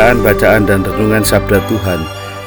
Bacaan-bacaan dan renungan Sabda Tuhan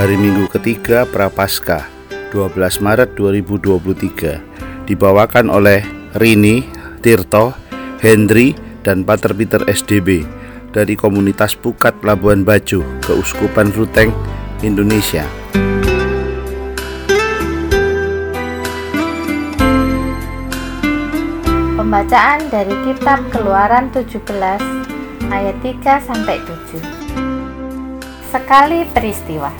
Hari Minggu ketiga Prapaskah 12 Maret 2023 Dibawakan oleh Rini, Tirto, Hendri, dan Pater Peter SDB dari komunitas Pukat Labuan Bajo, Keuskupan Ruteng, Indonesia. Pembacaan dari kitab Keluaran 17 ayat 3 sampai 7 sekali peristiwa.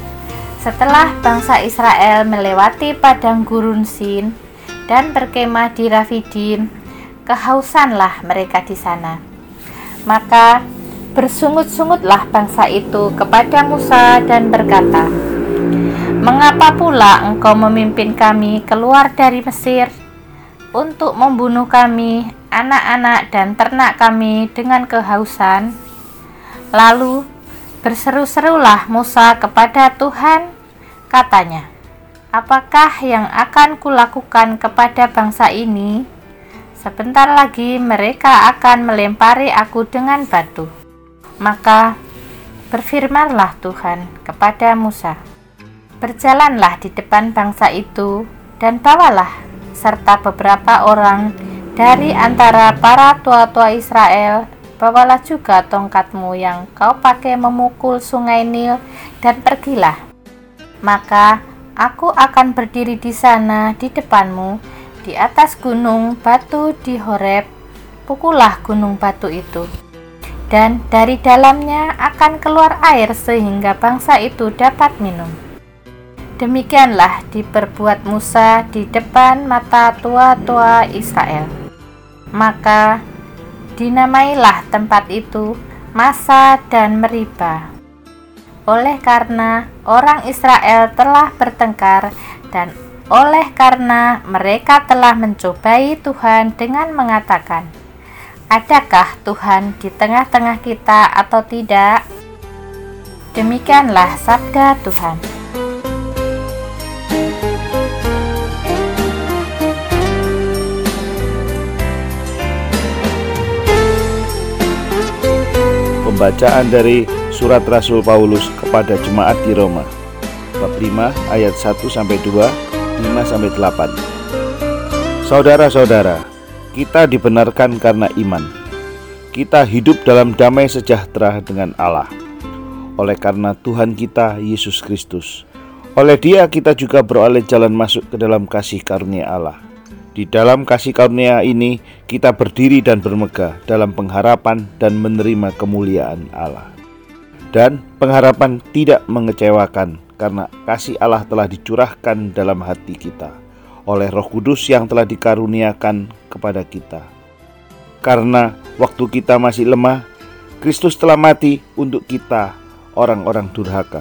Setelah bangsa Israel melewati padang gurun Sin dan berkemah di Rafidim, kehausanlah mereka di sana. Maka bersungut-sungutlah bangsa itu kepada Musa dan berkata, Mengapa pula engkau memimpin kami keluar dari Mesir untuk membunuh kami, anak-anak dan ternak kami dengan kehausan? Lalu Berseru-serulah Musa kepada Tuhan, katanya, Apakah yang akan kulakukan kepada bangsa ini? Sebentar lagi mereka akan melempari aku dengan batu. Maka berfirmanlah Tuhan kepada Musa, Berjalanlah di depan bangsa itu dan bawalah serta beberapa orang dari antara para tua-tua Israel Bawalah juga tongkatmu yang kau pakai memukul sungai Nil dan pergilah. Maka aku akan berdiri di sana di depanmu di atas gunung batu di Horeb. Pukullah gunung batu itu. Dan dari dalamnya akan keluar air sehingga bangsa itu dapat minum. Demikianlah diperbuat Musa di depan mata tua-tua Israel. Maka Dinamailah tempat itu Masa dan Meriba. Oleh karena orang Israel telah bertengkar dan oleh karena mereka telah mencobai Tuhan dengan mengatakan, "Adakah Tuhan di tengah-tengah kita atau tidak?" Demikianlah sabda Tuhan. Pembacaan dari Surat Rasul Paulus kepada jemaat di Roma Bab 5 ayat 1 sampai 2, 5 sampai 8. Saudara-saudara, kita dibenarkan karena iman. Kita hidup dalam damai sejahtera dengan Allah. Oleh karena Tuhan kita Yesus Kristus. Oleh Dia kita juga beroleh jalan masuk ke dalam kasih karunia Allah di dalam kasih karunia ini, kita berdiri dan bermegah dalam pengharapan dan menerima kemuliaan Allah. Dan pengharapan tidak mengecewakan, karena kasih Allah telah dicurahkan dalam hati kita oleh Roh Kudus yang telah dikaruniakan kepada kita. Karena waktu kita masih lemah, Kristus telah mati untuk kita, orang-orang durhaka.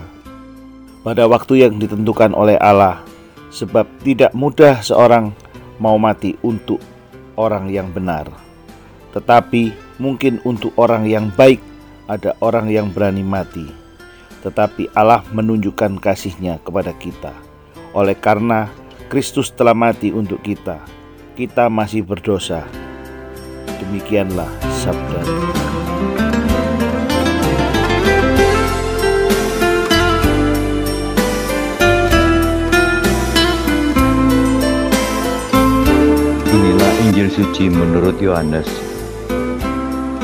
Pada waktu yang ditentukan oleh Allah, sebab tidak mudah seorang mau mati untuk orang yang benar, tetapi mungkin untuk orang yang baik ada orang yang berani mati. Tetapi Allah menunjukkan kasihnya kepada kita. Oleh karena Kristus telah mati untuk kita, kita masih berdosa. Demikianlah sabda Tuhan. Injil suci menurut Yohanes.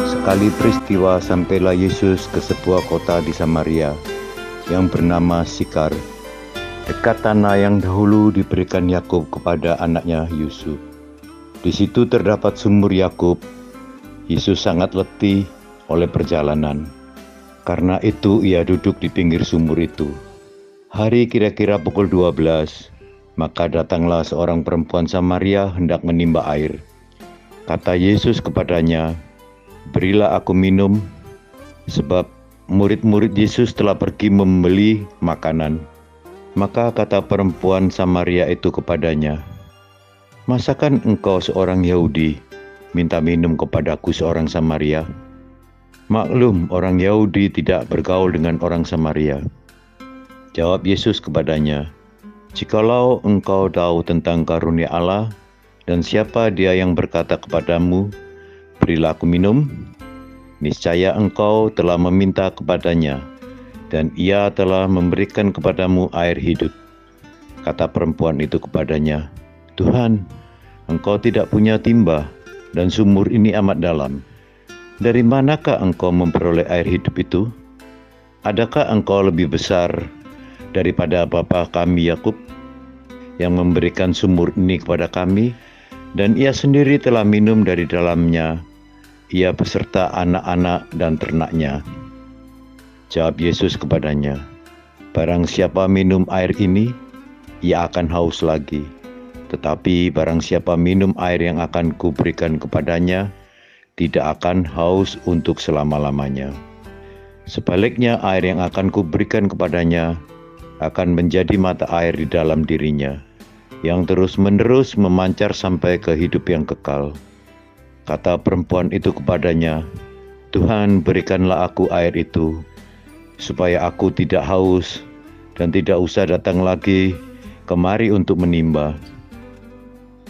Sekali peristiwa sampailah Yesus ke sebuah kota di Samaria yang bernama Sikar, dekat tanah yang dahulu diberikan Yakub kepada anaknya Yusuf. Di situ terdapat sumur Yakub. Yesus sangat letih oleh perjalanan. Karena itu ia duduk di pinggir sumur itu. Hari kira-kira pukul 12, Maka datanglah seorang perempuan Samaria hendak menimba air. Kata Yesus kepadanya, "Berilah aku minum, sebab murid-murid Yesus telah pergi membeli makanan." Maka kata perempuan Samaria itu kepadanya, "Masakan engkau seorang Yahudi minta minum kepadaku seorang Samaria?" Maklum, orang Yahudi tidak bergaul dengan orang Samaria. Jawab Yesus kepadanya, Jikalau engkau tahu tentang karunia Allah dan siapa dia yang berkata kepadamu, berilah aku minum, niscaya engkau telah meminta kepadanya, dan ia telah memberikan kepadamu air hidup. Kata perempuan itu kepadanya, Tuhan, engkau tidak punya timba, dan sumur ini amat dalam. Dari manakah engkau memperoleh air hidup itu? Adakah engkau lebih besar daripada bapa kami Yakub yang memberikan sumur ini kepada kami. Dan ia sendiri telah minum dari dalamnya. Ia beserta anak-anak dan ternaknya. Jawab Yesus kepadanya barang siapa minum air ini ia akan haus lagi. Tetapi barang siapa minum air yang akan kuberikan kepadanya tidak akan haus untuk selama-lamanya. Sebaliknya air yang akan kuberikan kepadanya akan menjadi mata air di dalam dirinya, yang terus-menerus memancar sampai ke hidup yang kekal. Kata perempuan itu kepadanya, "Tuhan, berikanlah aku air itu, supaya aku tidak haus dan tidak usah datang lagi kemari untuk menimba."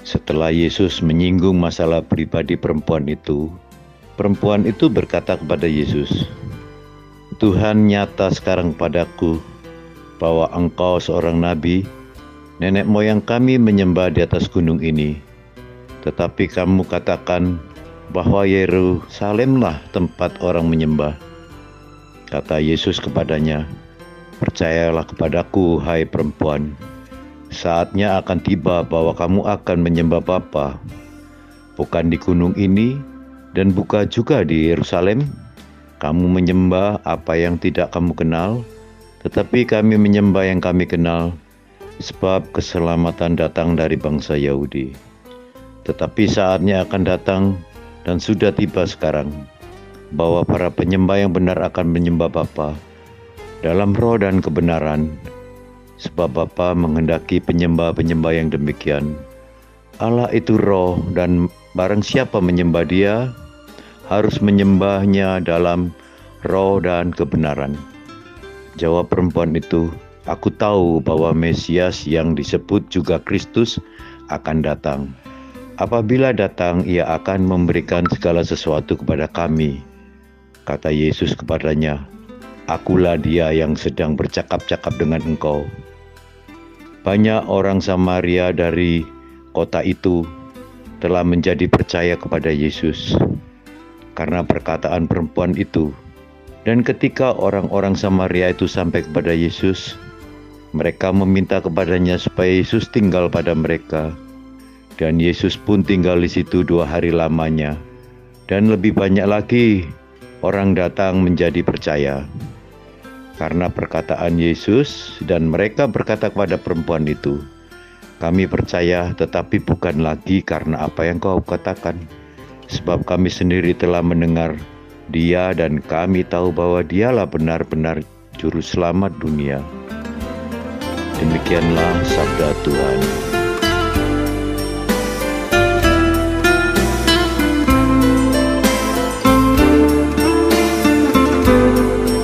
Setelah Yesus menyinggung masalah pribadi perempuan itu, perempuan itu berkata kepada Yesus, "Tuhan nyata sekarang padaku bahwa engkau seorang nabi, nenek moyang kami menyembah di atas gunung ini. Tetapi kamu katakan bahwa Yerusalemlah tempat orang menyembah. Kata Yesus kepadanya, Percayalah kepadaku, hai perempuan, saatnya akan tiba bahwa kamu akan menyembah Bapa, bukan di gunung ini dan bukan juga di Yerusalem. Kamu menyembah apa yang tidak kamu kenal, tetapi kami menyembah yang kami kenal, sebab keselamatan datang dari bangsa Yahudi. Tetapi saatnya akan datang dan sudah tiba sekarang, bahwa para penyembah yang benar akan menyembah Bapa dalam roh dan kebenaran, sebab Bapa menghendaki penyembah-penyembah yang demikian. Allah itu roh dan barang siapa menyembah dia, harus menyembahnya dalam roh dan kebenaran. Jawab perempuan itu, Aku tahu bahwa Mesias yang disebut juga Kristus akan datang. Apabila datang, ia akan memberikan segala sesuatu kepada kami. Kata Yesus kepadanya, Akulah dia yang sedang bercakap-cakap dengan engkau. Banyak orang Samaria dari kota itu telah menjadi percaya kepada Yesus karena perkataan perempuan itu dan ketika orang-orang Samaria itu sampai kepada Yesus, mereka meminta kepadanya supaya Yesus tinggal pada mereka. Dan Yesus pun tinggal di situ dua hari lamanya. Dan lebih banyak lagi orang datang menjadi percaya. Karena perkataan Yesus dan mereka berkata kepada perempuan itu, kami percaya tetapi bukan lagi karena apa yang kau katakan. Sebab kami sendiri telah mendengar dia dan kami tahu bahwa dialah benar-benar juru selamat dunia. Demikianlah sabda Tuhan.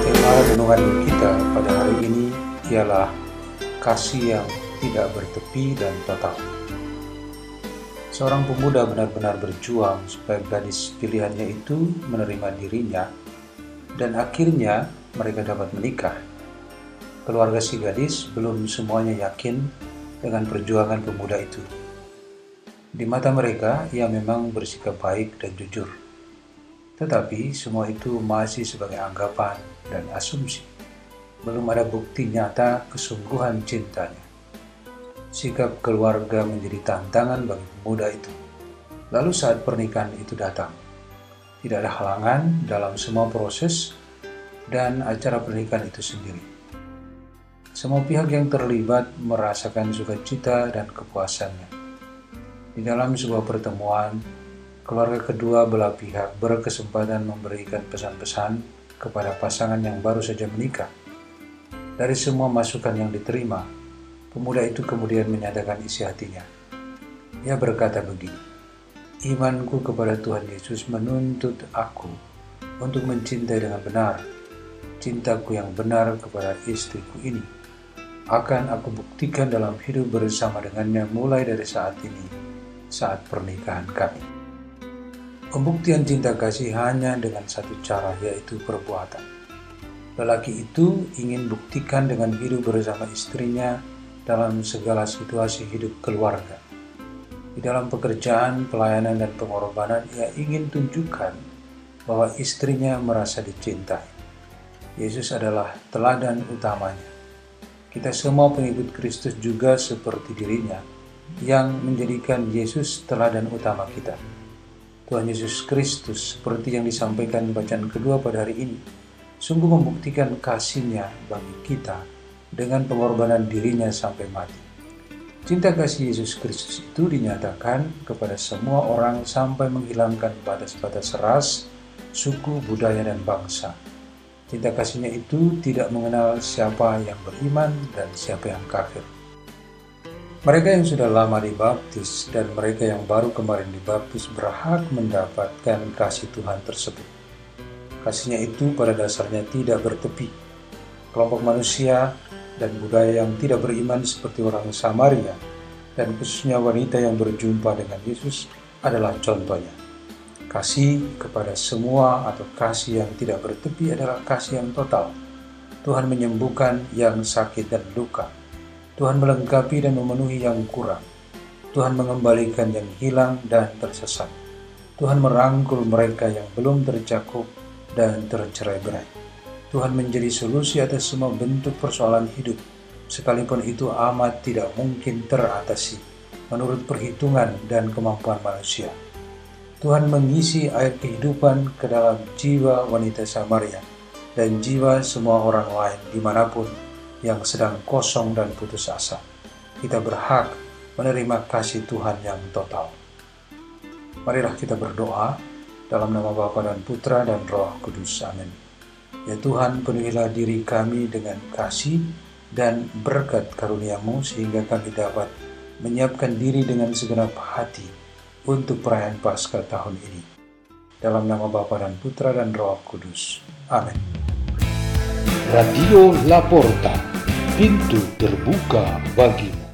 Tema renungan kita pada hari ini ialah kasih yang tidak bertepi dan total. Seorang pemuda benar-benar berjuang supaya gadis pilihannya itu menerima dirinya dan akhirnya mereka dapat menikah. Keluarga si gadis belum semuanya yakin dengan perjuangan pemuda itu. Di mata mereka, ia memang bersikap baik dan jujur. Tetapi semua itu masih sebagai anggapan dan asumsi. Belum ada bukti nyata kesungguhan cintanya sikap keluarga menjadi tantangan bagi pemuda itu. Lalu saat pernikahan itu datang, tidak ada halangan dalam semua proses dan acara pernikahan itu sendiri. Semua pihak yang terlibat merasakan sukacita dan kepuasannya. Di dalam sebuah pertemuan, keluarga kedua belah pihak berkesempatan memberikan pesan-pesan kepada pasangan yang baru saja menikah. Dari semua masukan yang diterima, pemuda itu kemudian menyatakan isi hatinya. Ia berkata begini, Imanku kepada Tuhan Yesus menuntut aku untuk mencintai dengan benar cintaku yang benar kepada istriku ini akan aku buktikan dalam hidup bersama dengannya mulai dari saat ini, saat pernikahan kami. Pembuktian cinta kasih hanya dengan satu cara, yaitu perbuatan. Lelaki itu ingin buktikan dengan hidup bersama istrinya dalam segala situasi hidup keluarga. Di dalam pekerjaan, pelayanan, dan pengorbanan, ia ingin tunjukkan bahwa istrinya merasa dicintai. Yesus adalah teladan utamanya kita semua pengikut Kristus juga seperti dirinya yang menjadikan Yesus teladan utama kita. Tuhan Yesus Kristus seperti yang disampaikan di bacaan kedua pada hari ini sungguh membuktikan kasihnya bagi kita dengan pengorbanan dirinya sampai mati. Cinta kasih Yesus Kristus itu dinyatakan kepada semua orang sampai menghilangkan batas-batas ras, suku, budaya, dan bangsa Cinta kasihnya itu tidak mengenal siapa yang beriman dan siapa yang kafir. Mereka yang sudah lama dibaptis dan mereka yang baru kemarin dibaptis berhak mendapatkan kasih Tuhan tersebut. Kasihnya itu pada dasarnya tidak bertepi. Kelompok manusia dan budaya yang tidak beriman seperti orang Samaria dan khususnya wanita yang berjumpa dengan Yesus adalah contohnya. Kasih kepada semua atau kasih yang tidak bertepi adalah kasih yang total. Tuhan menyembuhkan yang sakit dan luka. Tuhan melengkapi dan memenuhi yang kurang. Tuhan mengembalikan yang hilang dan tersesat. Tuhan merangkul mereka yang belum tercakup dan tercerai-berai. Tuhan menjadi solusi atas semua bentuk persoalan hidup, sekalipun itu amat tidak mungkin teratasi menurut perhitungan dan kemampuan manusia. Tuhan mengisi air kehidupan ke dalam jiwa wanita Samaria dan jiwa semua orang lain di mana pun yang sedang kosong dan putus asa. Kita berhak menerima kasih Tuhan yang total. Marilah kita berdoa dalam nama Bapa dan Putra dan Roh Kudus. Amin. Ya Tuhan, penuhilah diri kami dengan kasih dan berkat karuniamu sehingga kami dapat menyiapkan diri dengan segenap hati untuk perayaan Paskah tahun ini. Dalam nama Bapa dan Putra dan Roh Kudus. Amin. Radio Laporta, pintu terbuka bagimu.